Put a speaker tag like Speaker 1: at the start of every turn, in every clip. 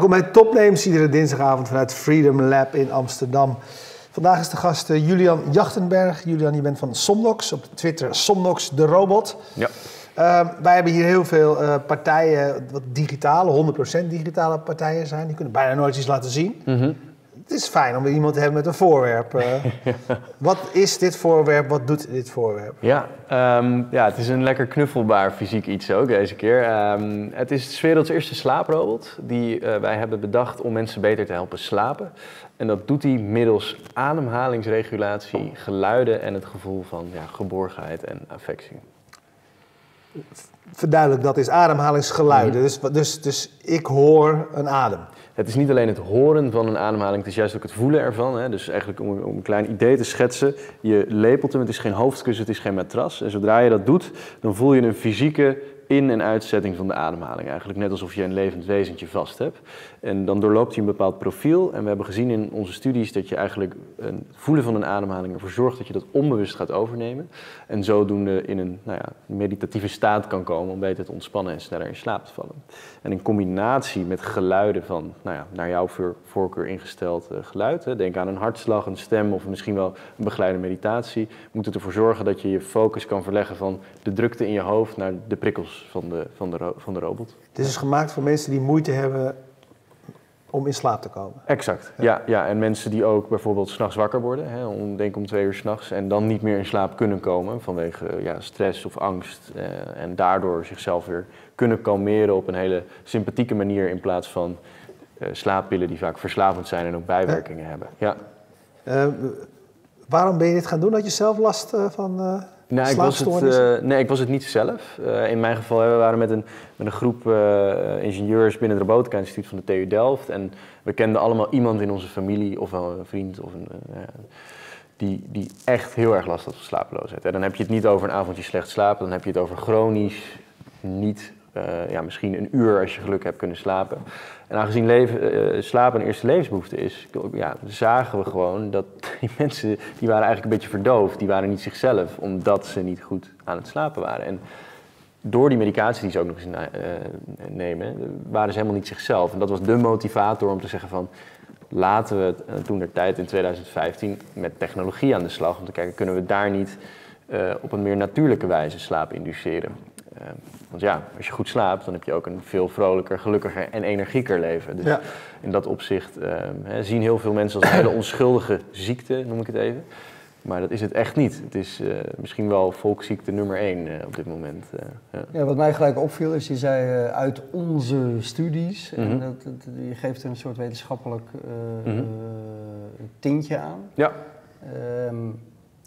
Speaker 1: Welkom bij Topnames, iedere dinsdagavond vanuit Freedom Lab in Amsterdam. Vandaag is de gast eh, Julian Jachtenberg. Julian, je bent van Somnox, op Twitter Somnox de robot.
Speaker 2: Ja.
Speaker 1: Uh, wij hebben hier heel veel uh, partijen, wat digitale, 100% digitale partijen zijn. Die kunnen bijna nooit iets laten zien.
Speaker 2: Mhm.
Speaker 1: Het is fijn om iemand te hebben met een voorwerp. Uh, wat is dit voorwerp? Wat doet dit voorwerp?
Speaker 2: Ja, um, ja, het is een lekker knuffelbaar fysiek iets ook deze keer. Um, het is de werelds eerste slaaprobot die wij hebben bedacht om mensen beter te helpen slapen. En dat doet hij middels ademhalingsregulatie, geluiden en het gevoel van ja, geborgenheid en affectie.
Speaker 1: Verduidelijk, dat is ademhalingsgeluiden. Dus, dus, dus ik hoor een adem.
Speaker 2: Het is niet alleen het horen van een ademhaling, het is juist ook het voelen ervan. Hè. Dus eigenlijk om, om, een klein idee te schetsen, je lepelt hem, het is geen hoofdkussen, het is geen matras. En zodra je dat doet, dan voel je een fysieke in- en uitzetting van de ademhaling. Eigenlijk net alsof je een levend wezentje vast hebt. En dan doorloopt hij een bepaald profiel. En we hebben gezien in onze studies dat je eigenlijk het voelen van een ademhaling ervoor zorgt dat je dat onbewust gaat overnemen. En zodoende in een nou ja, meditatieve staat kan komen om beter te ontspannen en sneller in slaap te vallen. En in combinatie met geluiden van nou ja, naar jouw voorkeur ingesteld uh, geluid. Denk aan een hartslag, een stem of misschien wel een begeleide meditatie. Moet het ervoor zorgen dat je je focus kan verleggen van de drukte in je hoofd naar de prikkels van de, van de, van de robot.
Speaker 1: Het is gemaakt voor mensen die moeite hebben om in slaap te komen.
Speaker 2: Exact, ja. ja, En mensen die ook bijvoorbeeld s'nachts wakker worden, hè, om, denk om twee uur s'nachts, en dan niet meer in slaap kunnen komen vanwege ja, stress of angst. Eh, en daardoor zichzelf weer kunnen kalmeren op een hele sympathieke manier in plaats van uh, slaappillen die vaak verslavend zijn en ook bijwerkingen hebben. Ja.
Speaker 1: Uh, waarom ben je dit gaan doen? Had je zelf last van
Speaker 2: nou, ik was het, uh, nee, ik was het niet zelf. Uh, in mijn geval, we waren met een, met een groep uh, ingenieurs binnen het Robotica Instituut van de TU Delft. En we kenden allemaal iemand in onze familie, of wel een vriend, of een, die, die echt heel erg last had van slapeloosheid. En dan heb je het niet over een avondje slecht slapen, dan heb je het over chronisch niet uh, ja, misschien een uur als je geluk hebt kunnen slapen. En aangezien leven, uh, slapen een eerste levensbehoefte is, ja, zagen we gewoon dat die mensen, die waren eigenlijk een beetje verdoofd. Die waren niet zichzelf, omdat ze niet goed aan het slapen waren. En door die medicatie die ze ook nog eens uh, nemen, waren ze helemaal niet zichzelf. En dat was de motivator om te zeggen van, laten we toen de tijd in 2015 met technologie aan de slag, om te kijken, kunnen we daar niet op een meer natuurlijke wijze slaap induceren. Want ja, als je goed slaapt, dan heb je ook een veel vrolijker, gelukkiger en energieker leven. Dus in dat opzicht uh, zien heel veel mensen als een hele onschuldige ziekte, noem ik het even. Maar dat is het echt niet. Het is uh, misschien wel volksziekte nummer één uh, op dit moment.
Speaker 3: Ja. ja. wat mij gelijk opviel is, je zei uit onze studies, mm -hmm. en dat, dat, je geeft er een soort wetenschappelijk mm -hmm. tintje aan.
Speaker 2: Ja.
Speaker 3: Um,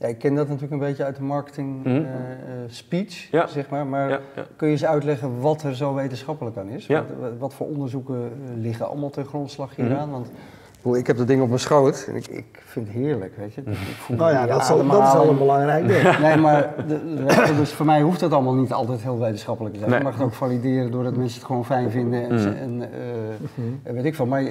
Speaker 3: ja, ik ken dat natuurlijk een beetje uit de marketing mm -hmm. uh, speech,
Speaker 2: ja.
Speaker 3: zeg maar. Maar
Speaker 2: ja, ja.
Speaker 3: kun je eens uitleggen wat er zo wetenschappelijk aan is?
Speaker 2: Ja.
Speaker 3: Wat, wat, voor onderzoeken liggen allemaal ten grondslag hieraan? Mm -hmm. Want ik heb dat ding op mijn schoot en ik, ik vind het heerlijk, weet je. Ik
Speaker 1: voel nou ja, dat is, al, dat is al een belangrijk ding.
Speaker 3: nee, maar de, de, dus voor mij hoeft dat allemaal niet altijd heel wetenschappelijk te zijn.
Speaker 2: Nee.
Speaker 3: Je mag het ook valideren doordat mensen het gewoon fijn vinden en, mm. en uh, weet ik veel. Maar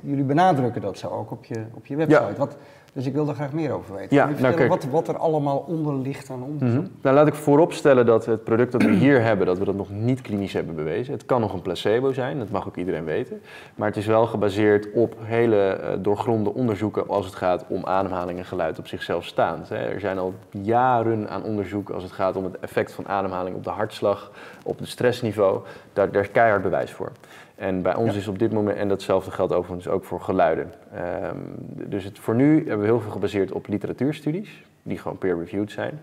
Speaker 3: jullie benadrukken dat zo ook op je, op je website. Wat, dus ik wil daar graag meer over weten.
Speaker 2: Ja, nou, kijk.
Speaker 3: Wat, wat, er allemaal onder ligt aan onderzoek.
Speaker 2: Mm -hmm. Nou, laat ik vooropstellen dat het product dat we hier hebben, dat we dat nog niet klinisch hebben bewezen. Het kan nog een placebo zijn, dat mag ook iedereen weten. Maar het is wel gebaseerd op hele uh, doorgronde onderzoeken als het gaat om ademhaling en geluid op zichzelf staand. Hè. Er zijn al jaren aan onderzoek als het gaat om het effect van ademhaling op de hartslag, op het stressniveau. Daar, daar is keihard bewijs voor. En bij ons ja. is op dit moment, en datzelfde geldt overigens ook voor geluiden. Um, dus het, voor nu hebben we heel veel gebaseerd op literatuurstudies, die gewoon peer-reviewed zijn.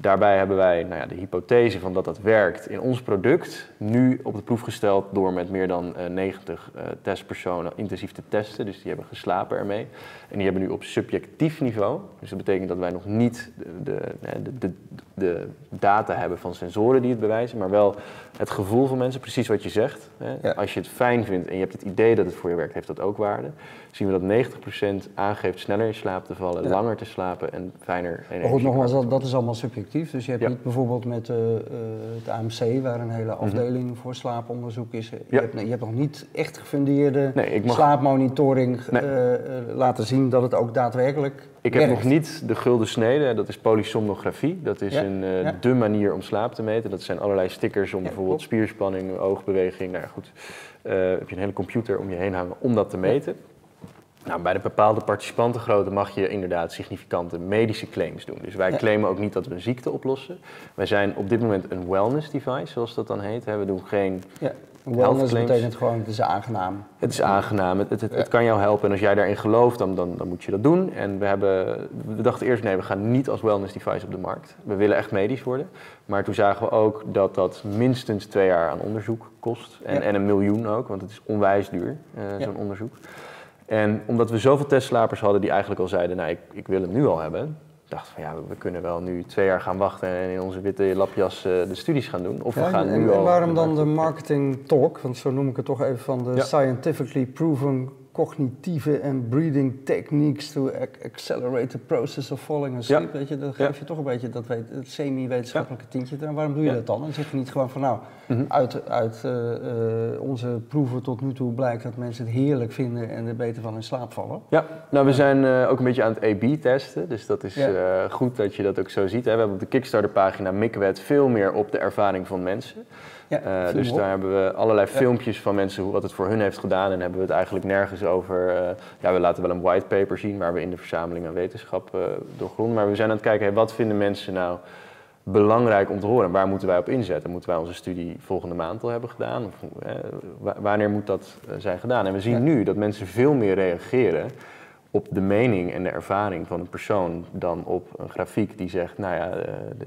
Speaker 2: Daarbij hebben wij nou ja, de hypothese van dat dat werkt in ons product nu op de proef gesteld door met meer dan uh, 90 uh, testpersonen intensief te testen. Dus die hebben geslapen ermee. En die hebben nu op subjectief niveau, dus dat betekent dat wij nog niet de, de, de, de, data hebben van sensoren die het bewijzen, maar wel het gevoel van mensen, precies wat je zegt. Hè. Ja. Als je het fijn vindt en je hebt het idee dat het voor je werkt, heeft dat ook waarde. Zien we dat 90% aangeeft sneller in slaap te vallen, ja. langer te slapen en fijner energie.
Speaker 3: Maar goed, nogmaals, dat, dat is allemaal subjectief. Dus je hebt
Speaker 2: Ja.
Speaker 3: niet bijvoorbeeld met eh, eh, het AMC, waar een hele afdeling voor slaaponderzoek is. Je,
Speaker 2: Mhm. Ja.
Speaker 3: hebt, je hebt nog niet echt gefundeerde
Speaker 2: Nee, ik mag-
Speaker 3: slaapmonitoring
Speaker 2: Nee.
Speaker 3: eh, laten zien dat het ook daadwerkelijk
Speaker 2: Ik heb nog niet de gulden snede, dat is polysomnografie. Dat is een,
Speaker 3: ja.
Speaker 2: de manier om slaap te meten. Dat zijn allerlei stickers om bijvoorbeeld spierspanning, oogbeweging. Nou ja, goed, heb je een hele computer om je heen hangen om dat te meten. Nou, bij de bepaalde participantengrootte mag je inderdaad significante medische claims doen. Dus wij
Speaker 3: Ja.
Speaker 2: claimen ook niet dat we een ziekte oplossen. Wij zijn op dit moment een wellness device, zoals dat dan heet. We doen geen
Speaker 3: Ja. Wellness
Speaker 2: claims.
Speaker 3: betekent gewoon, het is aangenaam.
Speaker 2: het is aangenaam, het, het, het,
Speaker 3: Ja.
Speaker 2: het kan jou helpen en als jij daarin gelooft, dan, dan, dan moet je dat doen. En we, hebben, we dachten eerst, nee, we gaan niet als wellness device op de markt. We willen echt medisch worden. Maar toen zagen we ook dat dat minstens twee jaar aan onderzoek kost. En,
Speaker 3: Ja.
Speaker 2: en een miljoen ook, want het is onwijs duur, eh,
Speaker 3: Ja.
Speaker 2: zo'n onderzoek. En omdat we zoveel testslapers hadden die eigenlijk al zeiden, nou, ik, ik wil hem nu al hebben. dachten van ja, we kunnen wel nu twee jaar gaan wachten en in onze witte lapjas eh, de studies gaan doen. Of we
Speaker 3: Ja,
Speaker 2: gaan
Speaker 3: en,
Speaker 2: nu
Speaker 3: en
Speaker 2: al...
Speaker 3: waarom dan de marketing talk? Want zo noem ik het toch even van de
Speaker 2: Ja.
Speaker 3: scientifically proven cognitieve en breathing techniques to ac- accelerate the process of falling asleep.
Speaker 2: Ja.
Speaker 3: Weet je, dan
Speaker 2: Ja.
Speaker 3: geef je toch een beetje dat, weet, het semi-wetenschappelijke tintje eraan. Waarom doe je
Speaker 2: Ja.
Speaker 3: dat dan? En zeg je niet gewoon van nou,
Speaker 2: Mhm.
Speaker 3: uit, uit eh, eh, onze proeven tot nu toe blijkt dat mensen het heerlijk vinden en er beter van in slaap vallen.
Speaker 2: Ja, nou we zijn eh, ook een beetje aan het A-B testen, dus dat is
Speaker 3: Ja.
Speaker 2: goed dat je dat ook zo ziet. Hè. We hebben op de Kickstarter pagina mikken we het veel meer op de ervaring van mensen.
Speaker 3: Ja,
Speaker 2: Eh, dus daar hebben we allerlei filmpjes van mensen, hoe- wat het voor hun heeft gedaan. En hebben we het eigenlijk nergens over, eh, ja we laten wel een whitepaper zien waar we in de verzameling aan wetenschap eh, doorgronden. Maar we zijn aan het kijken, hey, wat vinden mensen nou belangrijk om te horen? Waar moeten wij op inzetten? Moeten wij onze studie volgende maand al hebben gedaan? Of, wa- wanneer moet dat zijn gedaan? En we zien
Speaker 3: Ja.
Speaker 2: nu dat mensen veel meer reageren op de mening en de ervaring van een persoon dan op een grafiek die zegt, nou ja, de,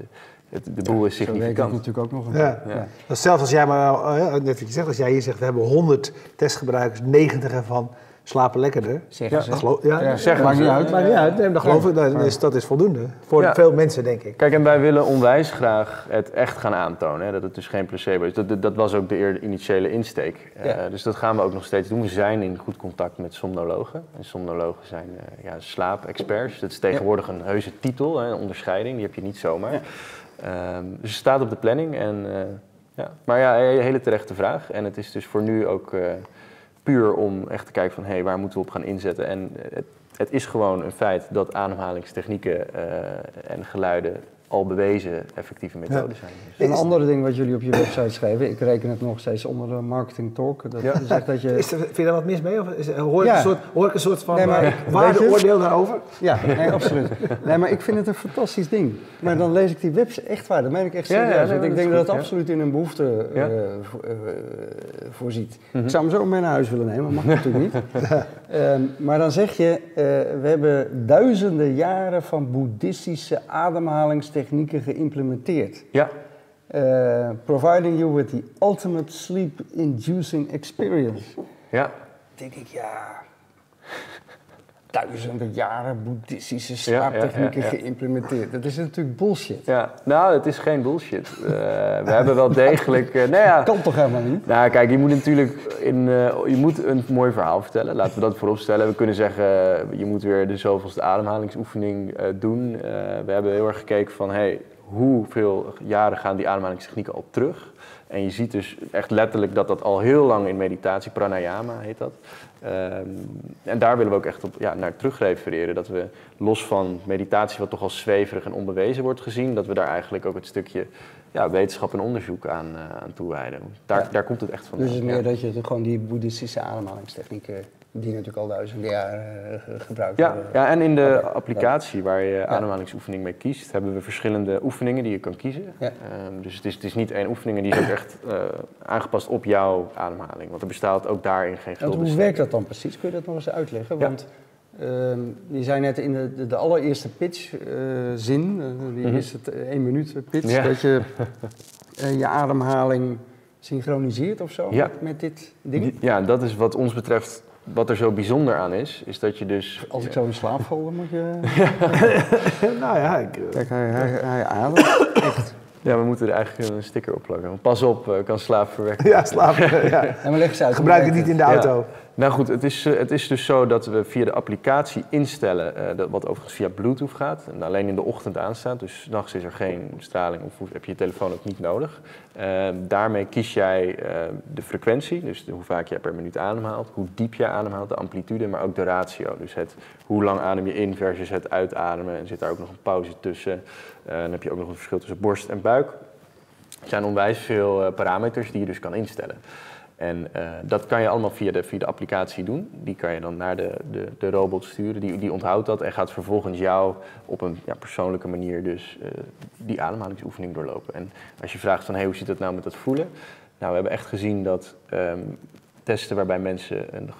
Speaker 2: het, de boel is significant.
Speaker 3: natuurlijk ook nog een
Speaker 1: Ja.
Speaker 2: Ja.
Speaker 1: Zelfs als jij maar, eh, net wat je zegt, als jij hier zegt, we hebben 100 testgebruikers, 90 ervan slapen lekkerder.
Speaker 3: Zeggen ze.
Speaker 1: Dat ja,
Speaker 3: Ja,
Speaker 2: zeggen
Speaker 3: maakt
Speaker 2: ze.
Speaker 3: niet uit.
Speaker 1: maakt niet uit. Nee, dat geloof ik, dat
Speaker 3: Ja.
Speaker 1: is, dat is voldoende. Voor
Speaker 2: Ja.
Speaker 1: veel mensen, denk ik.
Speaker 2: Kijk, en wij willen onwijs graag het echt gaan aantonen. Hè, dat het dus geen placebo is. Dat, dat, dat was ook de eer- initiële insteek. Eh,
Speaker 3: Ja.
Speaker 2: dus dat gaan we ook nog steeds doen. We zijn in goed contact met somnologen. En somnologen zijn eh ja, slaapexperts. Dat is tegenwoordig een heuse titel, hè, een onderscheiding. Die heb je niet zomaar. Ehm, dus het staat op de planning. En, eh, ja. Maar ja, een hele terechte vraag. En het is dus voor nu ook eh, puur om echt te kijken van... hé, hey, waar moeten we op gaan inzetten? En het, het is gewoon een feit dat ademhalingstechnieken eh, en geluiden al bewezen effectieve methoden zijn. Dus-
Speaker 3: Een andere ding wat jullie op je website schrijven, ik reken het nog steeds onder de marketing talk. Dat
Speaker 2: Ja.
Speaker 3: zegt dat je.
Speaker 1: Is er, vind je daar wat mis mee? Of is, hoor, ik
Speaker 3: Ja.
Speaker 1: een soort, hoor ik een soort van
Speaker 3: Nee, maar-
Speaker 1: eh, waardeoordeel daarover?
Speaker 3: Ja, nee, absoluut. Nee, maar ik vind het een fantastisch ding. Maar dan lees ik die website echt waar, dat meen ik echt
Speaker 2: Ja, ja,
Speaker 3: serieus.
Speaker 2: nee,
Speaker 3: Want
Speaker 2: dat
Speaker 3: ik denk
Speaker 2: goed,
Speaker 3: dat het
Speaker 2: ja.
Speaker 3: absoluut in een behoefte eh,
Speaker 2: Ja.
Speaker 3: vo- eh, voorziet.
Speaker 2: Mhm.
Speaker 3: Ik zou hem zo mee naar huis willen nemen, maar mag natuurlijk niet. Ehm, maar dan zeg je, eh, we hebben duizenden jaren van boeddhistische ademhalingstechnieken geïmplementeerd.
Speaker 2: Ja,
Speaker 3: Eh, providing you with the ultimate sleep-inducing experience.
Speaker 2: ja.
Speaker 3: denk ik, ja. Duizenden jaren boeddhistische
Speaker 2: ja,
Speaker 3: slaaptechnieken
Speaker 2: ja, ja.
Speaker 3: geïmplementeerd. Dat is natuurlijk bullshit.
Speaker 2: ja. Nou, het is geen bullshit. Eh, we hebben wel degelijk... eh, nou ja,
Speaker 3: Kan toch helemaal niet?
Speaker 2: Nou, kijk, je moet natuurlijk in, eh, je moet een mooi verhaal vertellen. Laten we dat voorop stellen. We kunnen zeggen, je moet weer de zoveelste ademhalingsoefening doen. We hebben heel erg gekeken van, hey, hoeveel jaren gaan die ademhalingstechnieken al terug? En je ziet dus echt letterlijk dat dat al heel lang in meditatie, pranayama heet dat. Ehm, en daar willen we ook echt op, ja, naar terug refereren. Dat we los van meditatie, wat toch al zweverig en onbewezen wordt gezien, dat we daar eigenlijk ook het stukje ja, wetenschap en onderzoek aan, eh, aan toewijden. Daar,
Speaker 3: Ja.
Speaker 2: daar komt het echt van.
Speaker 3: Dus het is meer dat je gewoon die boeddhistische ademhalingstechnieken, die natuurlijk al duizenden jaren eh, ge- gebruikt
Speaker 2: Ja,
Speaker 3: worden.
Speaker 2: ja, en in de applicatie waar je ademhalingsoefening mee kiest, hebben we verschillende oefeningen die je kan kiezen.
Speaker 3: Ja.
Speaker 2: Ehm, dus het is, het is niet één oefening, en die is ook echt eh, aangepast op jouw ademhaling. Want er bestaat ook daarin geen gulden
Speaker 3: hoe werkt dat dan precies? Kun je dat nog eens uitleggen? Want ehm, je zei net in de, de, de allereerste pitch-zin, die
Speaker 2: Mhm.
Speaker 3: is het eh, één minuut pitch, dat je eh, je ademhaling synchroniseert of zo met, met dit ding.
Speaker 2: Ja, dat is wat ons betreft, wat er zo bijzonder aan is, is dat je dus...
Speaker 3: Als ik zo in slaap val, dan moet je...
Speaker 1: nou ja, ik, eh,
Speaker 3: Kijk, hij, hij, hij ademt. Echt.
Speaker 2: Ja, we moeten er eigenlijk een sticker op plakken. Pas op, eh, kan slaap verwekken.
Speaker 1: ja, slapen. ja.
Speaker 3: En uit. hoe
Speaker 1: Gebruik het niet in de
Speaker 2: Ja. Nou goed, het is, eh, het is dus zo dat we via de applicatie instellen, eh, dat, wat overigens via Bluetooth gaat, en alleen in de ochtend aanstaat. Dus nachts is er geen straling of heb je je telefoon ook niet nodig. Eh, daarmee kies jij eh, de frequentie, dus hoe vaak jij per minuut ademhaalt, hoe diep je ademhaalt, de amplitude, maar ook de ratio. Dus het, hoe lang adem je in versus het uitademen. En zit daar ook nog een pauze tussen. Dan heb je ook nog een verschil tussen borst en buik. Er zijn onwijs veel parameters die je dus kan instellen. En eh, dat kan je allemaal via de, via de applicatie doen. Die kan je dan naar de, de, de robot sturen. Die, die onthoudt dat en gaat vervolgens jou op een ja, persoonlijke manier dus eh, die ademhalingsoefening doorlopen. En als je vraagt van hey, hoe zit het nou met dat voelen? Nou, we hebben echt gezien dat ehm, testen waarbij mensen een,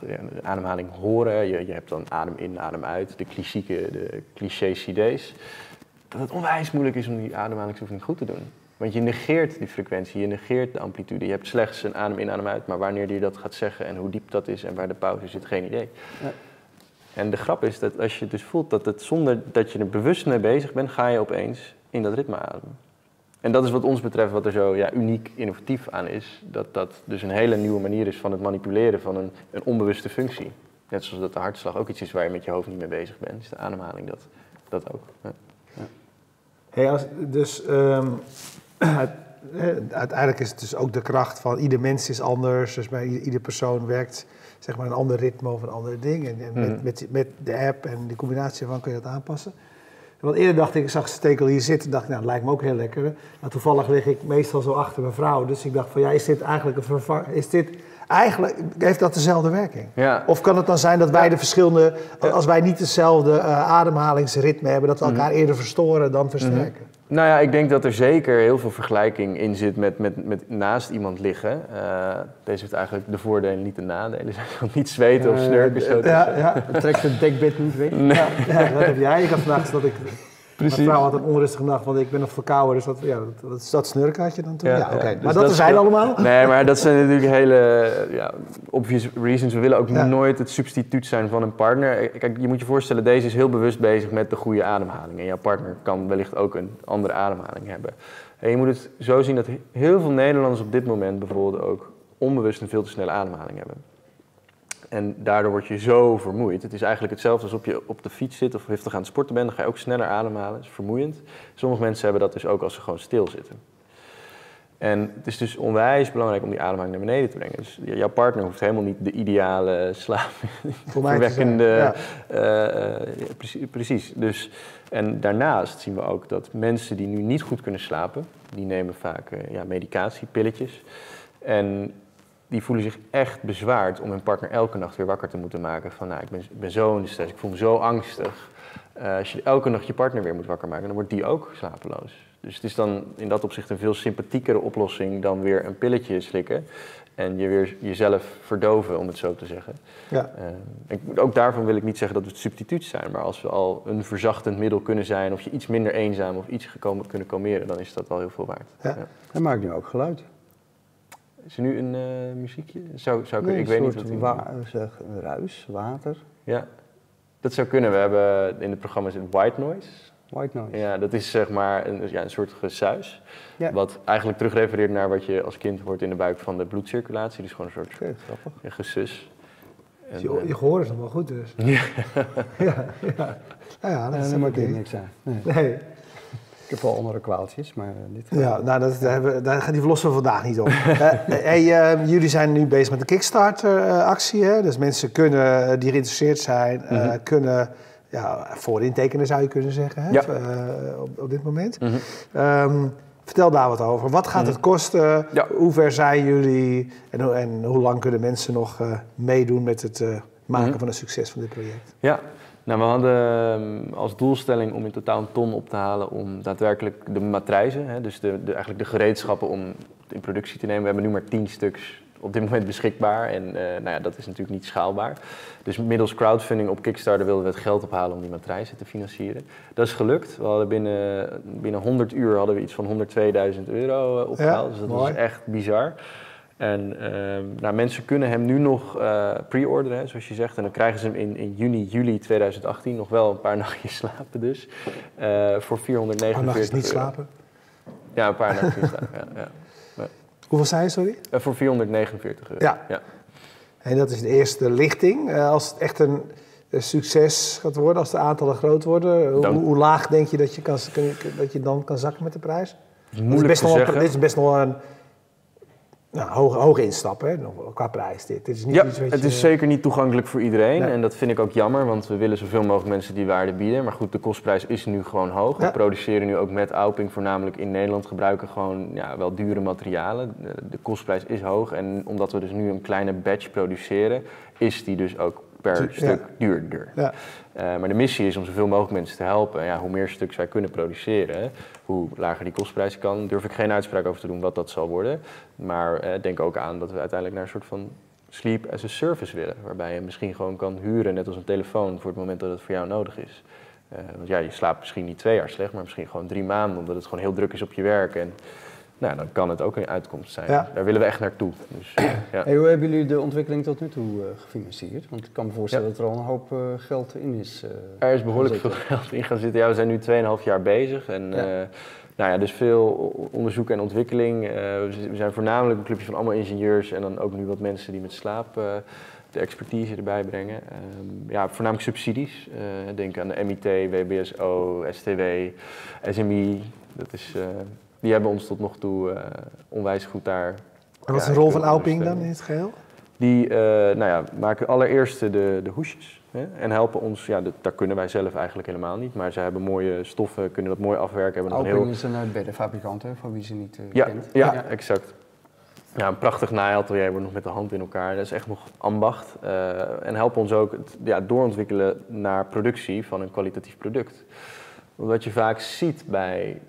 Speaker 2: ademhaling horen. Je, je hebt dan adem in, adem uit. De klassieke, de cliché CD's. Dat het onwijs moeilijk is om die ademhalingsoefening goed te doen. Want je negeert die frequentie, je negeert de amplitude. Je hebt slechts een adem in, adem uit, maar wanneer je dat gaat zeggen en hoe diep dat is en waar de pauze zit, geen idee.
Speaker 3: Ja.
Speaker 2: En de grap is dat als je dus voelt dat het zonder dat je er bewust mee bezig bent, ga je opeens in dat ritme ademen. En dat is wat ons betreft wat er zo ja, uniek innovatief aan is. Dat dat dus een hele nieuwe manier is van het manipuleren van een, een onbewuste functie. Net zoals dat de hartslag ook iets is waar je met je hoofd niet mee bezig bent. Is de ademhaling dat, dat ook. Ja.
Speaker 1: Hey, als, dus ehm, eh, uiteindelijk is het dus ook de kracht van ieder mens is anders. Dus bij ieder, persoon werkt zeg maar een ander ritme of een ander ding. En, en
Speaker 2: Mhm.
Speaker 1: met, met, met de app en de combinatie ervan kun je dat aanpassen. Want eerder dacht ik, ik zag Stekel hier zitten, dacht ik, nou, dat lijkt me ook heel lekker. Maar toevallig lig ik meestal zo achter mijn vrouw. Dus ik dacht van, ja, is dit eigenlijk een vervanging? Is dit eigenlijk, heeft dat dezelfde werking?
Speaker 2: Ja.
Speaker 1: Of kan het dan zijn dat wij de verschillende, als wij niet dezelfde eh, ademhalingsritme hebben, dat we elkaar eerder verstoren dan versterken?
Speaker 2: Nou ja, ik denk dat er zeker heel veel vergelijking in zit met, met, met naast iemand liggen. Eh, deze heeft eigenlijk de voordelen, niet de nadelen. Niet zweten of
Speaker 3: Eh,
Speaker 2: snurken. zo
Speaker 1: Ja, ja.
Speaker 3: Trekt het dekbed niet weg.
Speaker 1: Ja, ja, dat heb jij. Ik had vandaag dat ik.
Speaker 2: Precies.
Speaker 1: Mijn vrouw had een onrustige nacht, want ik ben nog verkouden. Dus dat, ja, dat, dat, dat snurken had je dan toen. Ja,
Speaker 2: Ja,
Speaker 1: oké.
Speaker 2: ja.
Speaker 1: Maar
Speaker 2: Dus
Speaker 1: dat,
Speaker 2: dat
Speaker 1: zijn allemaal.
Speaker 2: Nee, maar dat zijn natuurlijk hele ja, obvious reasons. We willen ook nooit het substituut zijn van een partner. Kijk, je moet je voorstellen, deze is heel bewust bezig met de goede ademhaling. En jouw partner kan wellicht ook een andere ademhaling hebben. En je moet het zo zien dat heel veel Nederlanders op dit moment bijvoorbeeld ook onbewust een veel te snelle ademhaling hebben. En daardoor word je zo vermoeid. Het is eigenlijk hetzelfde als op je op de fiets zit of heftig aan het sporten bent. Dan ga je ook sneller ademhalen. Dat is vermoeiend. Sommige mensen hebben dat dus ook als ze gewoon stilzitten. En het is dus onwijs belangrijk om die ademhaling naar beneden te brengen. Dus jouw partner hoeft helemaal niet de ideale slaap
Speaker 1: Voor mij te zijn.
Speaker 2: verwekkende.
Speaker 1: Ja.
Speaker 2: precies, precies. Dus, en daarnaast zien we ook dat mensen die nu niet goed kunnen slapen, die nemen vaak eh, ja, medicatie, pilletjes. En die voelen zich echt bezwaard om hun partner elke nacht weer wakker te moeten maken. Van nou, ik ben, ik ben zo in de stress, ik voel me zo angstig. Eh, als je elke nacht je partner weer moet wakker maken, dan wordt die ook slapeloos. Dus het is dan in dat opzicht een veel sympathiekere oplossing dan weer een pilletje slikken. En je weer jezelf verdoven, om het zo te zeggen.
Speaker 1: Ja.
Speaker 2: Eh, ik, ook daarvan wil ik niet zeggen dat we het substituut zijn. Maar als we al een verzachtend middel kunnen zijn, of je iets minder eenzaam of iets gekomen kunnen kalmeren, dan is dat wel heel veel waard.
Speaker 1: Ja.
Speaker 3: Hij maakt nu ook geluid.
Speaker 2: Is er nu een eh, muziekje? Zou, zou ik,
Speaker 3: Nee,
Speaker 2: ik
Speaker 3: een
Speaker 2: weet niet
Speaker 3: soort
Speaker 2: wat die-
Speaker 3: wa- zeg, ruis, water,
Speaker 2: Ja, dat zou kunnen. We hebben in het programma zit white noise.
Speaker 3: white noise.
Speaker 2: Ja, dat is zeg maar een, ja, een soort gesuis.
Speaker 3: Ja.
Speaker 2: Wat eigenlijk terugrefereert naar wat je als kind hoort in de buik van de bloedcirculatie. Dus gewoon een soort
Speaker 3: grappig.
Speaker 2: ja, gesus. En,
Speaker 1: Je,
Speaker 2: eh,
Speaker 1: je gehoor is nog wel goed dus. Ja, ja. ja. Nou ja, dat
Speaker 3: Ja,
Speaker 1: is
Speaker 3: ik niks aan. Nee.
Speaker 1: Nee.
Speaker 3: Ik heb wel andere kwaaltjes, maar eh, dit...
Speaker 1: Ja, nou, dat, daar, hebben daar gaat die verlossen we vandaag niet op. Eh, hey, eh, jullie zijn nu bezig met de Kickstarter-actie. hè? dus mensen kunnen, die geïnteresseerd zijn, eh,
Speaker 2: Mhm.
Speaker 1: kunnen ja, voor intekenen, zou je kunnen zeggen, hè?
Speaker 2: Ja.
Speaker 1: Eh, op, op dit moment.
Speaker 2: mhm.
Speaker 1: Ehm, vertel daar wat over. Wat gaat het kosten?
Speaker 2: Ja.
Speaker 1: Hoe ver zijn jullie? En, hoe- en hoe lang kunnen mensen nog eh, meedoen met het eh, maken
Speaker 2: Mhm.
Speaker 1: van een succes van dit project?
Speaker 2: Ja, nou, we hadden ehm, als doelstelling om in totaal een ton op te halen om daadwerkelijk de matrijzen, hè, dus de, de, eigenlijk de gereedschappen om in productie te nemen. We hebben nu maar tien stuks op dit moment beschikbaar en eh, nou ja, dat is natuurlijk niet schaalbaar. Dus middels crowdfunding op Kickstarter wilden we het geld ophalen om die matrijzen te financieren. Dat is gelukt. We hadden binnen, binnen 100 uur hadden we iets van 102.000 euro eh, opgehaald,
Speaker 1: Ja,
Speaker 2: dus dat
Speaker 1: mooi.
Speaker 2: was echt bizar. En ehm, nou, mensen kunnen hem nu nog eh pre-orderen, zoals je zegt. En dan krijgen ze hem in, in juni, juli 2018. Nog wel een paar nachtjes slapen dus. eh, voor 449
Speaker 1: Een nachtjes niet
Speaker 2: euro.
Speaker 1: slapen.
Speaker 2: Ja, een paar nachtjes slapen, ja. ja.
Speaker 1: Hoeveel zei je, sorry?
Speaker 2: Eh, voor 449 euro.
Speaker 1: Ja.
Speaker 2: ja.
Speaker 1: En dat is de eerste lichting. Uh, als het echt een, succes gaat worden, als de aantallen groot worden, hoe, hoe, laag denk je dat je, kan, dat je dan kan zakken met de prijs?
Speaker 2: Moeilijk is best
Speaker 1: dit is best nog een nou, hoog, hoog instappen hè, qua prijs. Dit, dit is niet
Speaker 2: ja,
Speaker 1: iets
Speaker 2: het is zeker niet toegankelijk voor iedereen. En dat vind ik ook jammer, want we willen zoveel mogelijk mensen die waarde bieden. Maar goed, de kostprijs is nu gewoon hoog. We produceren nu ook met Auping voornamelijk in Nederland. Gebruiken gewoon ja, wel dure materialen. De, kostprijs is hoog. En omdat we dus nu een kleine batch produceren, is die dus ook per stuk duurder. Ja. Uh, maar de missie is om zoveel mogelijk mensen te helpen. Ja, hoe meer stuks wij kunnen produceren, hoe lager die kostprijs kan. Durf ik geen uitspraak over te doen wat dat zal worden. Maar uh, denk ook aan dat we uiteindelijk naar een soort van sleep as a service willen. Waarbij je misschien gewoon kan huren, net als een telefoon, voor het moment dat het voor jou nodig is. Uh, want ja, je slaapt misschien niet twee jaar slecht, maar misschien gewoon drie maanden, omdat het gewoon heel druk is op je werk. En nou, dan kan het ook een uitkomst zijn. Daar willen we echt naartoe. Dus,
Speaker 3: ja. hey, hoe hebben jullie de ontwikkeling tot nu toe uh, gefinancierd? Want ik kan me voorstellen dat er al een hoop uh, geld in is. Uh,
Speaker 2: er is behoorlijk veel geld in gaan zitten. Ja, we zijn nu 2,5 jaar bezig. En, nou ja, dus veel onderzoek en ontwikkeling. we zijn voornamelijk een clubje van allemaal ingenieurs en dan ook nu wat mensen die met slaap de expertise erbij brengen. Um, ja, voornamelijk subsidies. denk aan de MIT, WBSO, STW, SMI. Dat is die hebben ons tot nog toe uh, onwijs goed daar.
Speaker 1: En wat is de rol van Auping dan in het geheel?
Speaker 2: Die uh, nou ja, maken allereerst de, de hoesjes hè, en helpen ons. Ja, daar kunnen wij zelf eigenlijk helemaal niet, maar zij hebben mooie stoffen, kunnen dat mooi afwerken. Hebben
Speaker 3: Auping heel... is een beddenfabrikant, hè, van wie ze niet uh,
Speaker 2: ja,
Speaker 3: kent.
Speaker 2: Ja, ja, exact. Ja, een prachtig naaiatelier wordt nog met de hand in elkaar. Dat is echt nog ambacht. Uh, en helpen ons ook het ja, doorontwikkelen naar productie van een kwalitatief product. Wat je vaak ziet bij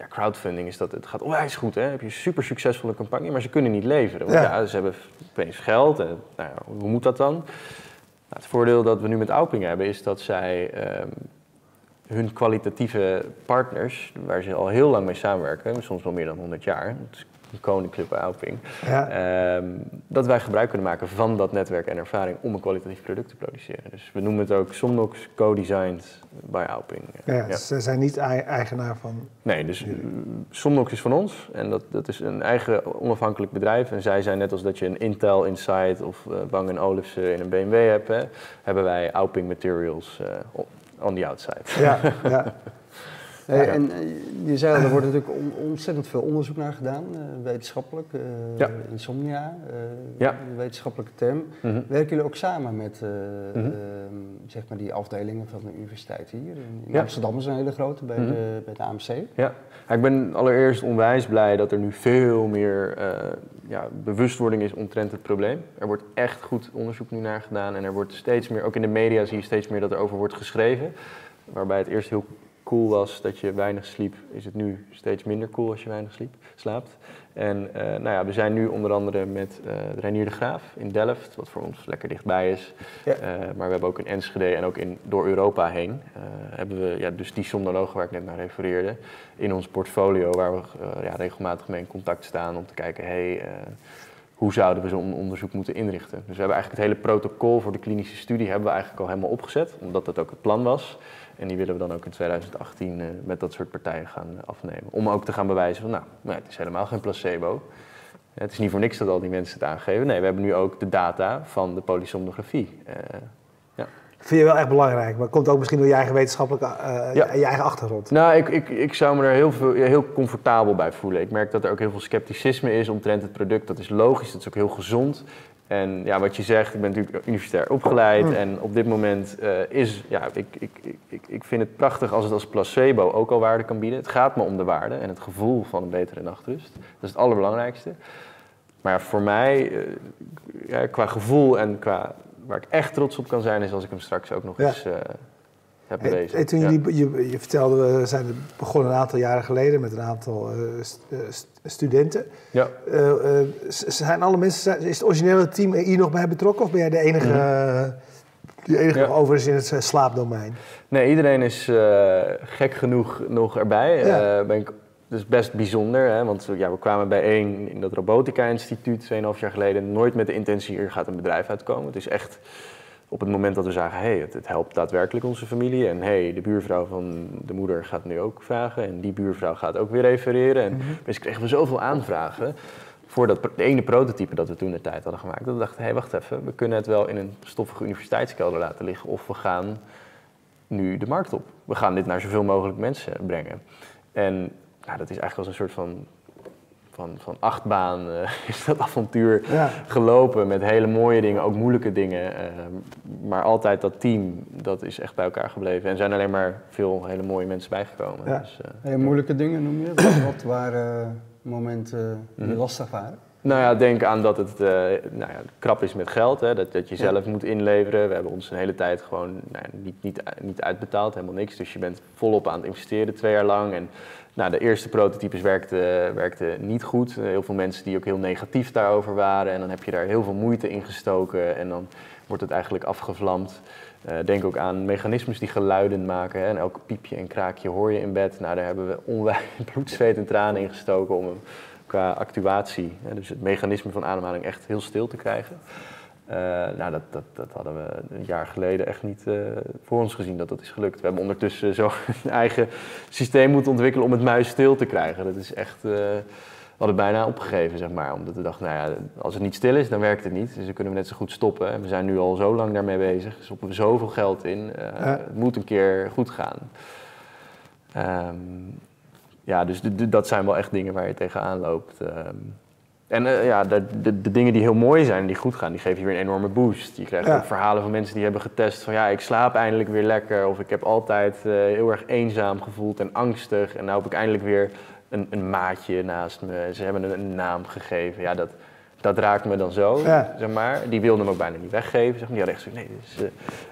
Speaker 2: ja, crowdfunding is dat het gaat onwijs goed. Hè? Heb je een super succesvolle campagne, maar ze kunnen niet leveren. Want ja. ze hebben opeens geld. En, nou ja, hoe moet dat dan? Nou, het voordeel dat we nu met Auping hebben is dat zij um, hun kwalitatieve partners, waar ze al heel lang mee samenwerken, soms wel meer dan 100 jaar, Koninklijke Auping. Ja. Ehm, dat wij gebruik kunnen maken van dat netwerk en ervaring om een kwalitatief product te produceren. Dus we noemen het ook Somnox Co-Designed by Auping.
Speaker 1: Ja, Ze zijn niet eigenaar van.
Speaker 2: Nee, dus Somnox is van ons en dat, dat is een eigen onafhankelijk bedrijf. En zij zijn net als dat je een Intel Inside of uh, Bang Olufsen in een BMW hebt, hè, hebben wij Auping Materials uh, on the outside.
Speaker 1: Ja, ja.
Speaker 3: En eh, je zei al, er wordt natuurlijk ontzettend veel onderzoek naar gedaan, uh, wetenschappelijk, uh, ja. insomnia, ja. wetenschappelijke term. Mhm. Werken jullie ook samen met ehm, zeg maar die afdelingen van de universiteit hier? In, Amsterdam is een hele grote bij, mhm. de, bij de AMC.
Speaker 2: Ja. ik ben allereerst onwijs blij dat er nu veel meer ja, bewustwording is omtrent het probleem. Er wordt echt goed onderzoek nu naar gedaan en er wordt steeds meer, ook in de media zie je steeds meer dat er over wordt geschreven. Waarbij het eerst heel cool was dat je weinig sliep, is het nu steeds minder cool als je weinig sliep, slaapt. En uh, nou ja, we zijn nu onder andere met uh, de Reinier de Graaf in Delft, wat voor ons lekker dichtbij is. Ja. Uh, maar we hebben ook in Enschede en ook in, door Europa heen, hebben we ja, dus die somnologen waar ik net naar refereerde, in ons portfolio waar we ja, regelmatig mee in contact staan om te kijken, hey, hoe zouden we zo'n onderzoek moeten inrichten. Dus we hebben eigenlijk het hele protocol voor de klinische studie hebben we eigenlijk al helemaal opgezet, omdat dat ook het plan was. En die willen we dan ook in 2018 uh, eh, met dat soort partijen gaan uh, afnemen. Om ook te gaan bewijzen van, nou, nou, het is helemaal geen placebo. Het is niet voor niks dat al die mensen het aangeven. Nee, we hebben nu ook de data van de polysomnografie. Uh,
Speaker 1: ja. Vind je wel echt belangrijk, maar komt ook misschien door je eigen wetenschappelijke, ja. je eigen achtergrond?
Speaker 2: Nou, ik, ik, ik zou me er heel, veel, heel comfortabel bij voelen. Ik merk dat er ook heel veel scepticisme is omtrent het product. Dat is logisch, dat is ook heel gezond. En ja, wat je zegt, ik ben natuurlijk universitair opgeleid mm. en op dit moment uh, is, ja, ik, ik, ik, ik vind het prachtig als het als placebo ook al waarde kan bieden. Het gaat me om de waarde en het gevoel van een betere nachtrust. Dat is het allerbelangrijkste. Maar voor mij, uh, ja, qua gevoel en qua waar ik echt trots op kan zijn, is als ik hem straks ook nog eens uh, heb.
Speaker 1: En, toen jullie, je, je, vertelde, we zijn begonnen een aantal jaren geleden met een aantal studenten. Ja. Uh, zijn alle mensen, is het originele team hier nog bij betrokken of ben jij de enige, mm die enige ja. over is in het slaapdomein?
Speaker 2: Nee, iedereen is gek genoeg nog erbij. Ja. ben ik dus best bijzonder, hè? want ja, we kwamen bijeen in dat Robotica-instituut 2,5 jaar geleden. Nooit met de intentie, hier gaat een bedrijf uitkomen. Het is echt op het moment dat we zagen, hey, het, het, helpt daadwerkelijk onze familie. En hey, de buurvrouw van de moeder gaat nu ook vragen. En die buurvrouw gaat ook weer refereren. En mm kregen we zoveel aanvragen. voor dat de ene prototype dat we toen de tijd hadden gemaakt, dat we dachten, hé, hey, wacht even, we kunnen het wel in een stoffige universiteitskelder laten liggen. Of we gaan nu de markt op. We gaan dit naar zoveel mogelijk mensen brengen. En nou, dat is eigenlijk als een soort van van, van achtbaan uh, is dat avontuur gelopen met hele mooie dingen, ook moeilijke dingen. Uh, maar altijd dat team, dat is echt bij elkaar gebleven. En zijn alleen maar veel hele mooie mensen bijgekomen.
Speaker 3: Ja. Dus, uh, moeilijke dingen noem je? Wat, waren momenten die mm lastig waren?
Speaker 2: Nou ja, denk aan dat het nou ja, krap is met geld, hè, dat, dat je zelf moet inleveren. We hebben ons een hele tijd gewoon nou, niet, niet, niet uitbetaald, helemaal niks. Dus je bent volop aan het investeren twee jaar lang. En nou, de eerste prototypes werkten werkte niet goed. Heel veel mensen die ook heel negatief daarover waren. En dan heb je daar heel veel moeite in gestoken en dan wordt het eigenlijk afgevlamd. Uh, denk ook aan mechanismes die geluiden maken. Hè. En elk piepje en kraakje hoor je in bed. Nou, daar hebben we onwijs bloed, zweet en tranen in gestoken om hem qua actuatie, hè, dus het mechanisme van ademhaling, echt heel stil te krijgen. Uh, nou, dat, dat, dat, hadden we een jaar geleden echt niet uh, voor ons gezien dat dat is gelukt. We hebben ondertussen zo een eigen systeem moeten ontwikkelen om het muis stil te krijgen. Dat is echt, uh, we hadden bijna opgegeven, zeg maar. Omdat we dachten, nou ja, als het niet stil is, dan werkt het niet. Dus dan kunnen we net zo goed stoppen. En we zijn nu al zo lang daarmee bezig. Stoppen we zoveel geld in. Het moet een keer goed gaan. Um, ja, dus dat zijn wel echt dingen waar je tegenaan loopt. Um, en uh, ja, de, de, de, dingen die heel mooi zijn, die goed gaan, die geven je weer een enorme boost. Je krijgt ook verhalen van mensen die hebben getest van ja, ik slaap eindelijk weer lekker. Of ik heb altijd uh, heel erg eenzaam gevoeld en angstig. En nu heb ik eindelijk weer een, een maatje naast me. Ze hebben een, een naam gegeven. Ja, dat, dat raakt me dan zo, zeg maar. Die wilde hem ook bijna niet weggeven. Zeg maar. Die had echt zo, nee, dit is uh,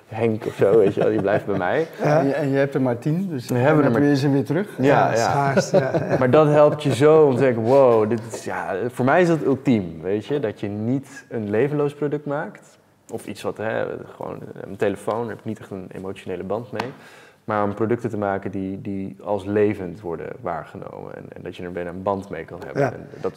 Speaker 2: Henk of zo, weet je wel, die blijft bij mij.
Speaker 3: Ja. En, je, hebt er maar tien, dus we hebben er maar... weer ze weer terug.
Speaker 2: Ja, ja. ja. maar dat helpt je zo om te denken, wow, dit is, ja, voor mij is dat ultiem, weet je. Dat je niet een levenloos product maakt. Of iets wat, hè, gewoon een telefoon, daar heb ik niet echt een emotionele band mee. Maar om producten te maken die, die als levend worden waargenomen. En, en dat je er bijna een band mee kan hebben.
Speaker 1: Ja. En dat,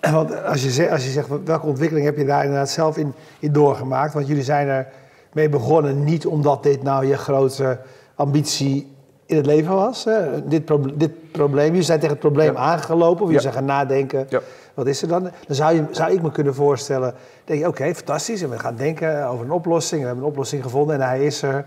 Speaker 1: ja. Want als je, zegt, als je zegt, welke ontwikkeling heb je daar inderdaad zelf in, in doorgemaakt? Want jullie zijn er mee begonnen niet omdat dit nou je grote ambitie in het leven was. Hè? Dit, pro dit probleem, je zijn tegen het probleem aangelopen. Of je ja. gaan nadenken, wat is er dan? Dan zou, je, zou ik me kunnen voorstellen, denk je, oké, fantastisch. En we gaan denken over een oplossing. We hebben een oplossing gevonden en hij is er.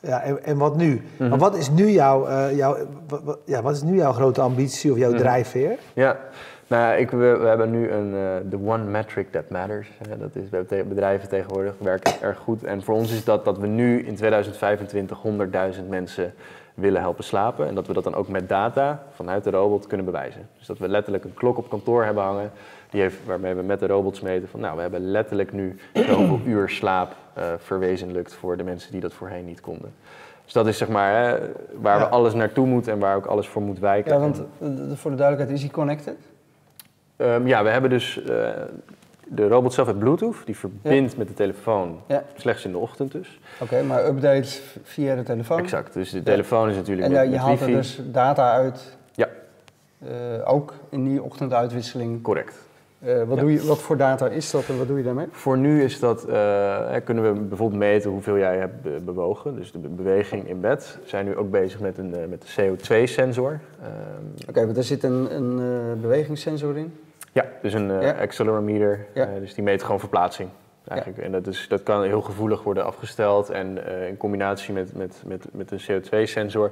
Speaker 1: Ja, en, en wat nu? Mhm. Maar wat is nu, jouw, uh, jouw, wat, ja, wat is nu jouw grote ambitie of jouw mhm. drijfveer?
Speaker 2: Ja, nou, ik, we, we, hebben nu een, uh, one metric that matters. dat is, hebben bedrijven tegenwoordig werken erg goed. En voor ons is dat dat we nu in 2025 100.000 mensen willen helpen slapen. En dat we dat dan ook met data vanuit de robot kunnen bewijzen. Dus dat we letterlijk een klok op kantoor hebben hangen. Die heeft, waarmee we met de robots meten van nou, we hebben letterlijk nu zoveel uur slaap uh, verwezenlijkt voor de mensen die dat voorheen niet konden. Dus dat is zeg maar hè, waar we alles naartoe moeten en waar ook alles voor moet wijken.
Speaker 3: Ja, want voor de duidelijkheid, is hij connected?
Speaker 2: Um, ja, we hebben dus... Uh, de robot zelf heeft Bluetooth, die verbindt ja. met de telefoon, ja. slechts in de ochtend dus.
Speaker 3: Oké, maar updates via de telefoon?
Speaker 2: Exact, dus de telefoon is natuurlijk
Speaker 3: en,
Speaker 2: met,
Speaker 3: je haalt
Speaker 2: er
Speaker 3: dus data uit?
Speaker 2: Ja.
Speaker 3: Uh, ook in die ochtenduitwisseling?
Speaker 2: Correct.
Speaker 3: Uh, wat, doe je, wat voor data is dat en wat doe je daarmee?
Speaker 2: Voor nu is dat, uh, kunnen we bijvoorbeeld meten hoeveel jij hebt bewogen. Dus de beweging in bed. We zijn nu ook bezig met, een, met de CO2-sensor.
Speaker 3: Oké, okay, want er zit een, een bewegingssensor in?
Speaker 2: Ja, dus een accelerometer. Ja. Dus die meet gewoon verplaatsing. Eigenlijk. En dat, is, dat kan heel gevoelig worden afgesteld. En in combinatie met, met, met, met een CO2-sensor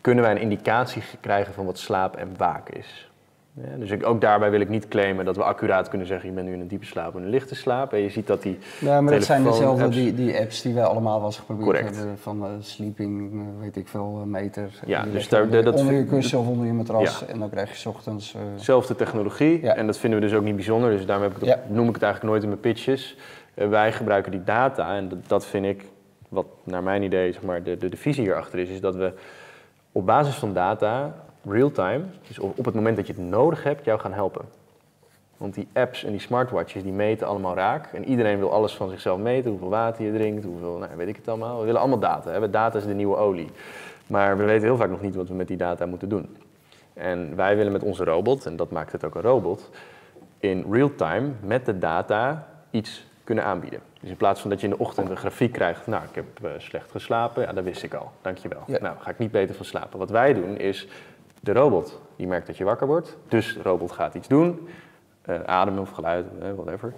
Speaker 2: kunnen wij een indicatie krijgen van wat slaap en waak is. Ja, dus ook daarbij wil ik niet claimen dat we accuraat kunnen zeggen... je bent nu in een diepe slaap of een lichte slaap. En je ziet dat die
Speaker 3: Ja, maar dat zijn dezelfde apps, die, die apps die wij allemaal wel eens geprobeerd correct. hebben. Van uh, sleeping, uh, weet ik veel, meter.
Speaker 2: Ja, dus daar,
Speaker 3: onder, dat onder je kussen of onder je matras. Ja. En dan krijg je ochtends... Uh...
Speaker 2: Zelfde technologie. Ja. En dat vinden we dus ook niet bijzonder. Dus daarom heb ik noem ik het eigenlijk nooit in mijn pitches. wij gebruiken die data. En dat, dat, vind ik, wat naar mijn idee zeg maar, de, de, de visie hierachter is... is dat we op basis van data real-time, dus op, het moment dat je het nodig hebt, jou gaan helpen. Want die apps en die smartwatches die meten allemaal raak. En iedereen wil alles van zichzelf meten. Hoeveel water je drinkt, hoeveel, nou, weet ik het allemaal. We willen allemaal data. Hè? Data is de nieuwe olie. Maar we weten heel vaak nog niet wat we met die data moeten doen. En wij willen met onze robot, en dat maakt het ook een robot, in real time met de data iets kunnen aanbieden. Dus in plaats van dat je in de ochtend een grafiek krijgt, nou, ik heb uh, slecht geslapen, ja, dat wist ik al, dankjewel. Ja. Nou, ga ik niet beter van slapen. Wat wij doen is, de robot die merkt dat je wakker wordt, dus de robot gaat iets doen. ademen of geluid, whatever.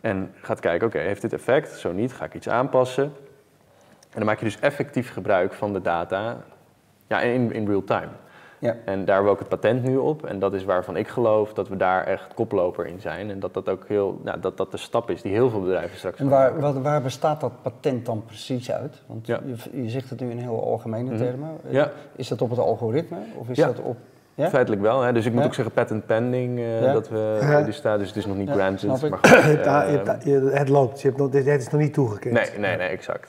Speaker 2: En gaat kijken, oké, heeft dit effect? Zo niet, ga ik iets aanpassen? En dan maak je dus effectief gebruik van de data ja, in, in real time. Ja. En daar hebben we ook het patent nu op. En dat is waarvan ik geloof dat we daar echt koploper in zijn. En dat dat ook heel, nou, dat dat de stap is die heel veel bedrijven straks
Speaker 3: En waar, waar, waar bestaat dat patent dan precies uit? Want je, je zegt het nu in heel algemene mhm. termen. Ja. Is dat op het algoritme of is dat op
Speaker 2: ja? Feitelijk wel. Hè? Dus ik moet ook zeggen patent pending uh, dat we ja. dus staat. Dus het is nog niet granted. Maar goed,
Speaker 1: uh, het loopt. Je hebt nog, het is nog niet toegekend.
Speaker 2: Nee, nee, nee, exact.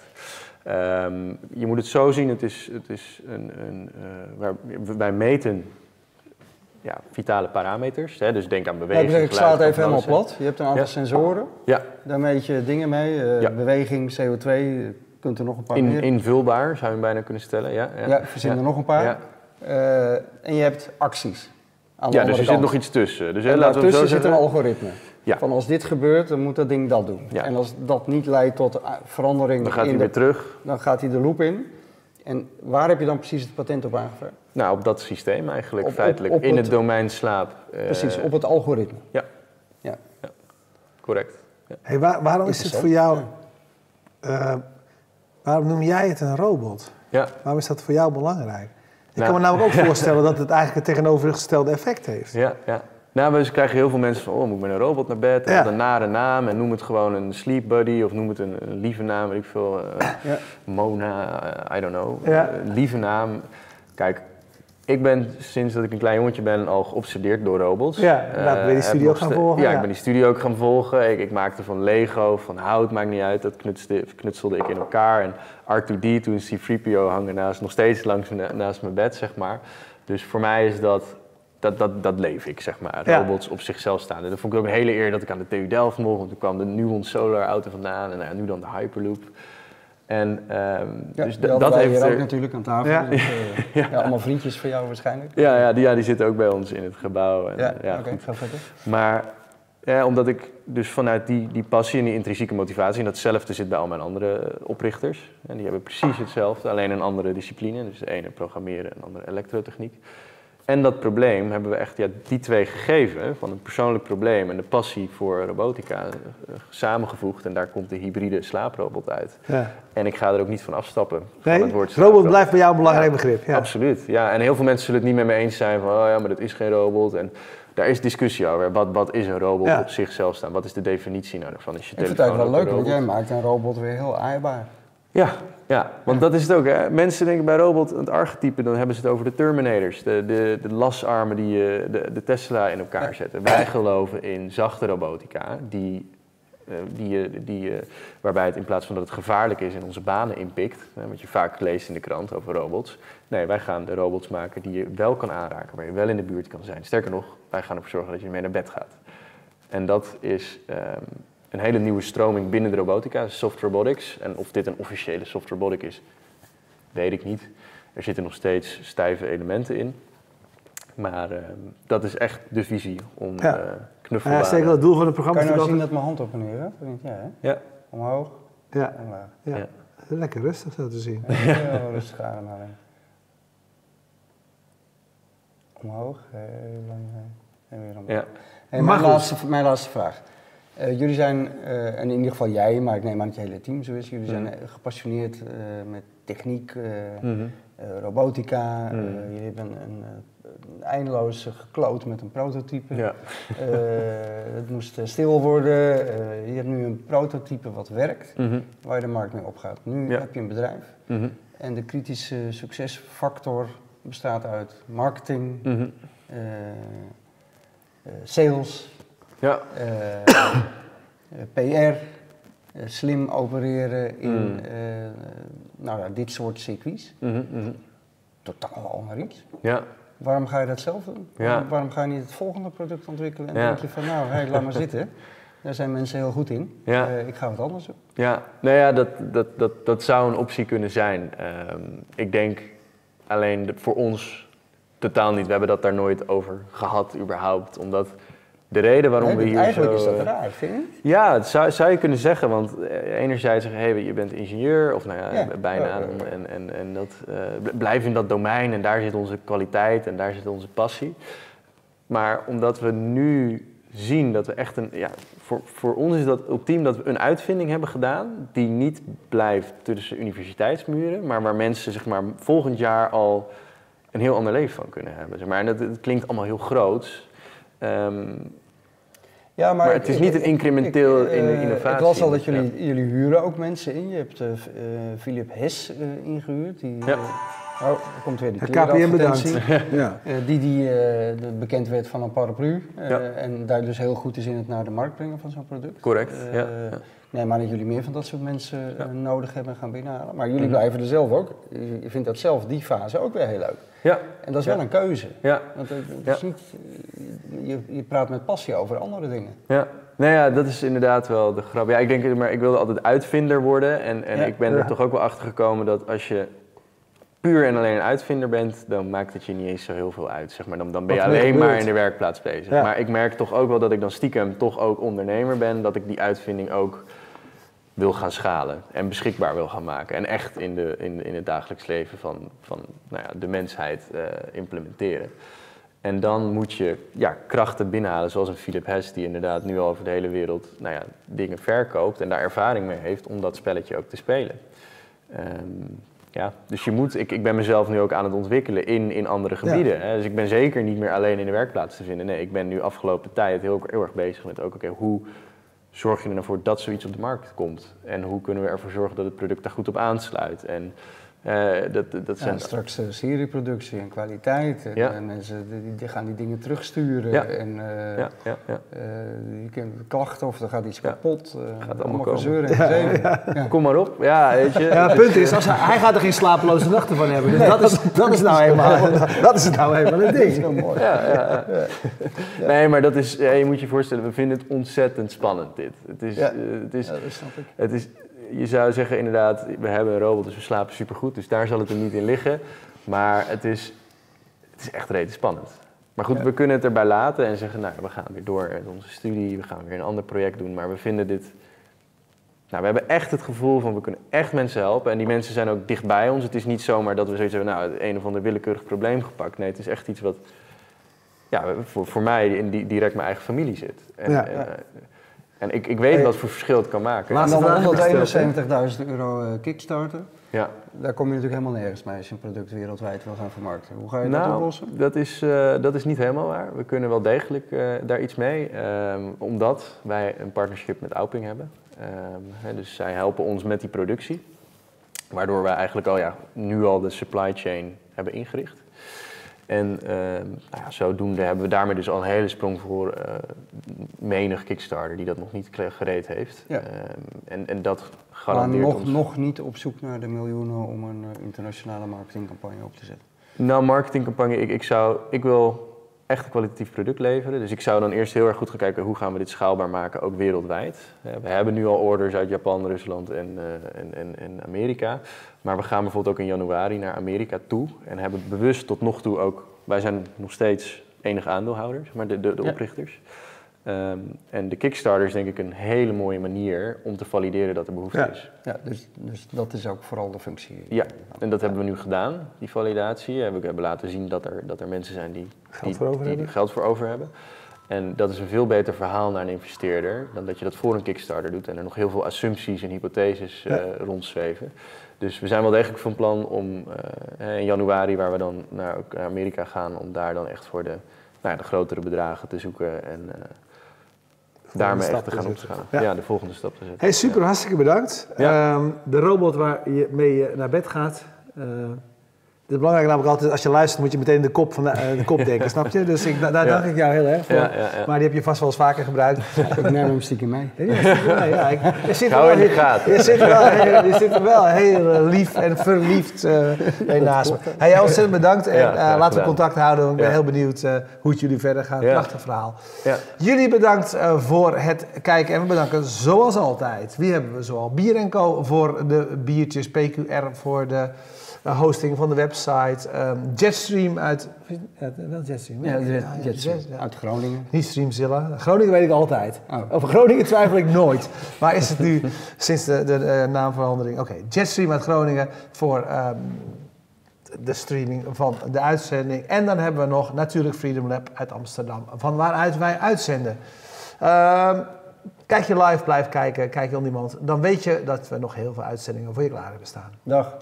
Speaker 2: Um, je moet het zo zien, het is, het is een, een uh, waar, wij meten ja, vitale parameters. Hè? Dus denk aan beweging.
Speaker 3: Ja, ik sla het even helemaal plat. Je hebt een aantal ja. sensoren. Ja. Daar meet je dingen mee. Uh, beweging, CO2, kunt er nog een paar
Speaker 2: In,
Speaker 3: meer.
Speaker 2: Invulbaar zou je bijna kunnen stellen. Ja,
Speaker 3: ja. ja verzin er nog een paar. Uh, en je hebt acties.
Speaker 2: Aan de ja, dus er zit nog iets tussen. Dus,
Speaker 3: en daartussen zit een algoritme. Ja. Van als dit gebeurt, dan moet dat ding dat doen. Ja. En als dat niet leidt tot verandering...
Speaker 2: Dan gaat hij weer terug.
Speaker 3: Dan gaat hij de loop in. En waar heb je dan precies het patent op aangevraagd?
Speaker 2: Nou, op dat systeem eigenlijk, feitelijk. in het, domein slaap.
Speaker 3: Precies, op het algoritme.
Speaker 2: Ja. Ja. ja. Correct. Ja.
Speaker 1: Hey, waar, waarom is het voor jou... Uh, waarom noem jij het een robot? Ja. Waarom is dat voor jou belangrijk? Ik kan me namelijk ook voorstellen dat het eigenlijk het tegenovergestelde effect heeft.
Speaker 2: Ja, ja. Nou, we krijgen heel veel mensen van, oh, moet ik met een robot naar bed? Ja. een nare naam en noem het gewoon een sleep buddy of noem het een, lieve naam, weet ik veel. Uh, ja. Mona, uh, I don't know. Ja. Een lieve naam. Kijk, ik ben sinds dat ik een klein jongetje ben al geobsedeerd door robots.
Speaker 1: Ja, ben je die studio gaan volgen?
Speaker 2: Ja, ik ben die studio ook gaan volgen. Ik, ik, maakte van Lego, van hout, maakt niet uit. Dat knutselde, knutselde ik in elkaar. En R2D, toen C-3PO hangen naast, nog steeds langs naast mijn bed, zeg maar. Dus voor mij is dat dat, dat, dat leef ik, zeg maar. Robots op zichzelf staan. En dat vond ik ook een hele eer dat ik aan de TU Delft mocht. Want toen kwam de Nuon Solar auto vandaan. En nou nu dan de Hyperloop. En um,
Speaker 3: ja, dus dat heeft er... ook natuurlijk aan tafel. Ja. Dus, uh, ja. allemaal vriendjes van jou waarschijnlijk.
Speaker 2: Ja, ja, die, ja, die zitten ook bij ons in het gebouw. En,
Speaker 3: ja, ja oké, ga verder.
Speaker 2: Maar ja, omdat ik dus vanuit die, die passie en die intrinsieke motivatie... en datzelfde zit bij al mijn andere oprichters. En die hebben precies hetzelfde, alleen een andere discipline. Dus de ene programmeren en de andere elektrotechniek. En dat probleem hebben we echt ja, die twee gegeven, van een persoonlijk probleem en de passie voor robotica, eh, samengevoegd. En daar komt de hybride slaaprobot uit. Ja. En ik ga er ook niet van afstappen.
Speaker 1: Nee, van het woord robot blijft bij jou een belangrijk begrip. Ja.
Speaker 2: Absoluut, ja. En heel veel mensen zullen het niet met me eens zijn van, oh ja, maar dat is geen robot. En daar is discussie over. Wat, wat is een robot op zichzelf staan? Wat is de definitie nou ervan? Is
Speaker 3: je ik vind het wel leuk, want jij maakt een robot weer heel aaibaar.
Speaker 2: Ja, ja, want dat is het ook. Hè. Mensen denken bij robot, het archetype, dan hebben ze het over de Terminators, de, de, de lasarmen die je de, de Tesla in elkaar zetten. Wij geloven in zachte robotica, die, uh, die, die, uh, waarbij het in plaats van dat het gevaarlijk is in onze banen inpikt, hè, wat je vaak leest in de krant over robots. Nee, wij gaan de robots maken die je wel kan aanraken, waar je wel in de buurt kan zijn. Sterker nog, wij gaan ervoor zorgen dat je mee naar bed gaat. En dat is um, een hele nieuwe stroming binnen de robotica, soft robotics. En of dit een officiële soft robotic is, weet ik niet. Er zitten nog steeds stijve elementen in. Maar uh, dat is echt de visie om ja. uh, knuffelbare...
Speaker 1: Ja, zeker het doel van het programma
Speaker 3: kan je nou zien dat mijn hand op en neer, Ja, hè?
Speaker 2: ja.
Speaker 3: Omhoog,
Speaker 1: ja. omlaag. Ja. ja. Lekker rustig zo te zien.
Speaker 3: Heel rustig ademhalen. Omhoog, heel lang en weer omhoog. Ja. Hey, mijn, laatste, mijn laatste vraag. Uh, jullie zijn, uh, en in ieder geval jij, maar ik neem aan dat je hele team zo is, jullie zijn mhm. gepassioneerd uh, met techniek, mm robotica. Mm jullie hebben een, een eindeloos gekloot met een prototype. Ja. het moest stil worden. je hebt nu een prototype wat werkt, -hmm. waar je de markt mee opgaat. Nu ja. heb je een bedrijf. En de kritische succesfactor bestaat uit marketing, sales ja. Uh, PR, uh, slim opereren in mm. uh, nou, ja, dit soort circuits. Mm -hmm. Totaal ander iets. Ja. Waarom ga je dat zelf doen? Ja. Waarom, ga je niet het volgende product ontwikkelen en ja. denk je van nou, hey, laat maar zitten. Daar zijn mensen heel goed in. Ja. ik ga wat anders doen.
Speaker 2: Ja, nou ja, dat, dat, dat, dat zou een optie kunnen zijn. Um, ik denk alleen voor ons totaal niet. We hebben dat daar nooit over gehad überhaupt. Omdat de reden waarom we hier
Speaker 3: eigenlijk zo... Eigenlijk is dat raar, vind
Speaker 2: je? Ja, dat zou, zou je kunnen zeggen, want eh, enerzijds zeggen, hey, je bent ingenieur, of nou ja, bijna, en, en, en dat, uh, blijf in dat domein en daar zit onze kwaliteit en daar zit onze passie. Maar omdat we nu zien dat we echt een. Ja, voor, voor ons is dat ultiem dat we een uitvinding hebben gedaan. die niet blijft tussen universiteitsmuren. maar waar mensen zeg maar, volgend jaar al een heel ander leven van kunnen hebben. Zeg maar. En dat, klinkt allemaal heel groot. Ehm, ja, maar, het is niet een incrementeel ik, uh, innovatie.
Speaker 3: Het was al dat jullie, jullie huren ook mensen in. Je hebt uh, Philip Hes uh, ingehuurd. Die, ja. Oh, er komt weer die
Speaker 1: KPM bedankt.
Speaker 3: ja. Uh, die die uh, bekend werd van een paraplu. Uh, ja. En daar dus heel goed is in het naar de markt brengen van zo'n product.
Speaker 2: Correct. ja.
Speaker 3: Nee, maar dat jullie meer van dat soort mensen nodig hebben en gaan binnenhalen. Maar jullie mm -hmm. blijven er zelf ook. Je vindt dat zelf, die fase, ook weer heel leuk. Ja. En dat is wel een keuze. Ja. Want het is niet, je, je praat met passie over andere dingen.
Speaker 2: Ja. Nou ja, dat is inderdaad wel de grap. Ja, ik denk, maar ik wilde altijd uitvinder worden. En, en ik ben er toch ook wel achter gekomen dat als je puur en alleen een uitvinder bent, dan maakt het je niet eens zo heel veel uit. Zeg maar. dan, dan ben je alleen maar in de werkplaats bezig. Maar ik merk toch ook wel dat ik dan stiekem toch ook ondernemer ben, dat ik die uitvinding ook wil gaan schalen en beschikbaar wil gaan maken. En echt in, de, in, in het dagelijks leven van, van nou ja, de mensheid uh, implementeren. En dan moet je ja, krachten binnenhalen, zoals een Philip Hess, die inderdaad nu al over de hele wereld nou ja, dingen verkoopt en daar ervaring mee heeft om dat spelletje ook te spelen. Um, ja, dus je moet, ik, ik ben mezelf nu ook aan het ontwikkelen in, in andere gebieden. Hè? Dus ik ben zeker niet meer alleen in de werkplaats te vinden. Nee, ik ben nu afgelopen tijd heel, heel erg bezig met ook, oké, hoe zorg je er nou voor dat zoiets op de markt komt? En hoe kunnen we ervoor zorgen dat het product daar goed op aansluit? En dat, dat zijn...
Speaker 3: Ja, straks uh, serieproductie en kwaliteit. En, ja. en mensen die, die, gaan die dingen terugsturen. Ja. En uh, ja, ja, ja. je kent klachten of er gaat iets kapot. gaat allemaal gezeuren en
Speaker 2: Kom maar op. Ja, weet je.
Speaker 1: Ja, het punt is, als hij, hij, gaat er geen slapeloze nachten van hebben. Dus dat is, dat is nou eenmaal, dat is nou eenmaal een ding. Mooi. Ja, ja,
Speaker 2: Nee, maar dat is, je moet je voorstellen, we vinden het ontzettend spannend dit. Het is, het is,
Speaker 3: dat snap ik.
Speaker 2: Het is, je zou zeggen inderdaad, we hebben een robot, dus we slapen supergoed. Dus daar zal het er niet in liggen. Maar het is, het is echt rete spannend. Maar goed, we kunnen het erbij laten en zeggen, nou, we gaan weer door in onze studie. We gaan weer een ander project doen. Maar we vinden dit... Nou, we hebben echt het gevoel van, we kunnen echt mensen helpen. En die mensen zijn ook dichtbij ons. Het is niet zomaar dat we zoiets hebben, nou, het een of ander willekeurig probleem gepakt. Nee, het is echt iets wat, ja, voor, voor mij in direct mijn eigen familie zit. En, ja, ja. En ik, ik weet wat voor verschil het kan maken.
Speaker 3: Laat dan 171.000 euro uh, Kickstarter. Ja. Daar kom je natuurlijk helemaal nergens mee als je een product wereldwijd wil gaan vermarkten. Hoe ga je
Speaker 2: nou,
Speaker 3: dat oplossen?
Speaker 2: Dat is, uh, dat is niet helemaal waar. We kunnen wel degelijk uh, daar iets mee. Um, omdat wij een partnership met Auping hebben. Um, hè, dus zij helpen ons met die productie. Waardoor wij eigenlijk al ja, nu al de supply chain hebben ingericht. En uh, nou ja, zodoende hebben we daarmee dus al een hele sprong voor uh, menig Kickstarter die dat nog niet gereed heeft. Ja. Uh, en, en dat garandeert
Speaker 3: maar nog,
Speaker 2: ons...
Speaker 3: nog niet op zoek naar de miljoenen om een eh, internationale marketingcampagne op te zetten?
Speaker 2: Nou, marketingcampagne, ik, ik, zou, ik wil echt een kwalitatief product leveren. Dus ik zou dan eerst heel erg goed gaan kijken hoe gaan we dit schaalbaar maken, ook wereldwijd. we hebben nu al orders uit Japan, Rusland en, en, en, en Amerika. Maar we gaan bijvoorbeeld ook in januari naar Amerika toe en hebben bewust tot nog toe ook, wij zijn nog steeds enige aandeelhouders, maar de, de, de oprichters. Um, en de Kickstarter is denk ik een hele mooie manier om te valideren dat er behoefte
Speaker 3: ja.
Speaker 2: is.
Speaker 3: Ja, dus, dus dat is ook vooral de functie.
Speaker 2: Ja, en dat hebben we nu gedaan, die validatie. We hebben laten zien dat er, dat er mensen zijn die,
Speaker 1: geld, die, voor
Speaker 2: geld voor over hebben. En dat is een veel beter verhaal naar een investeerder dan dat je dat voor een Kickstarter doet en er nog heel veel assumpties en hypotheses ja. uh, rondzweven. Dus we zijn wel degelijk van plan om uh, in januari, waar we dan naar Amerika gaan, om daar dan echt voor de, nou ja, de grotere bedragen te zoeken en uh, daarmee echt te gaan omgaan. Ja. ja. de volgende stap te zetten.
Speaker 1: Hey, super,
Speaker 2: ja.
Speaker 1: hartstikke bedankt. Ja. Um, de robot waar je mee naar bed gaat. Uh, het is belangrijk namelijk altijd, als je luistert, moet je meteen de kop, van de, uh, de kop denken, snap je? Dus ik, daar ja. dank ik jou heel erg voor. Ja, ja, maar die heb je vast wel eens vaker gebruikt.
Speaker 3: ik neem hem stiekem mee.
Speaker 1: Ja, ik, je zit
Speaker 2: in de gaten.
Speaker 1: Je zit, wel heel, je zit er wel heel lief en verliefd uh, naast me. Hey, ontzettend bedankt en uh, laten we contact houden. Ik ben heel benieuwd hoe het jullie verder gaat. Prachtig verhaal. Jullie bedankt voor het kijken en we bedanken zoals altijd. Wie hebben we zoal? Bier Co voor de biertjes, PQR voor de hosting van de website. Um, Jetstream uit.
Speaker 3: Ja, wel Jetstream. Ja, ja, Jetstream. Jet, uit Groningen.
Speaker 1: Niet Streamzilla. Groningen weet ik altijd. Oh. Over Groningen twijfel ik nooit. Maar is het nu sinds de, de, de naamverandering? Oké, okay. Jetstream uit Groningen voor um, de streaming van de uitzending. En dan hebben we nog natuurlijk Freedom Lab uit Amsterdam, van waaruit wij uitzenden. Ehm, kijk je live, blijf kijken. Kijk je on iemand. Dan weet je dat we nog heel veel uitzendingen voor je klaar hebben staan.
Speaker 3: Dag.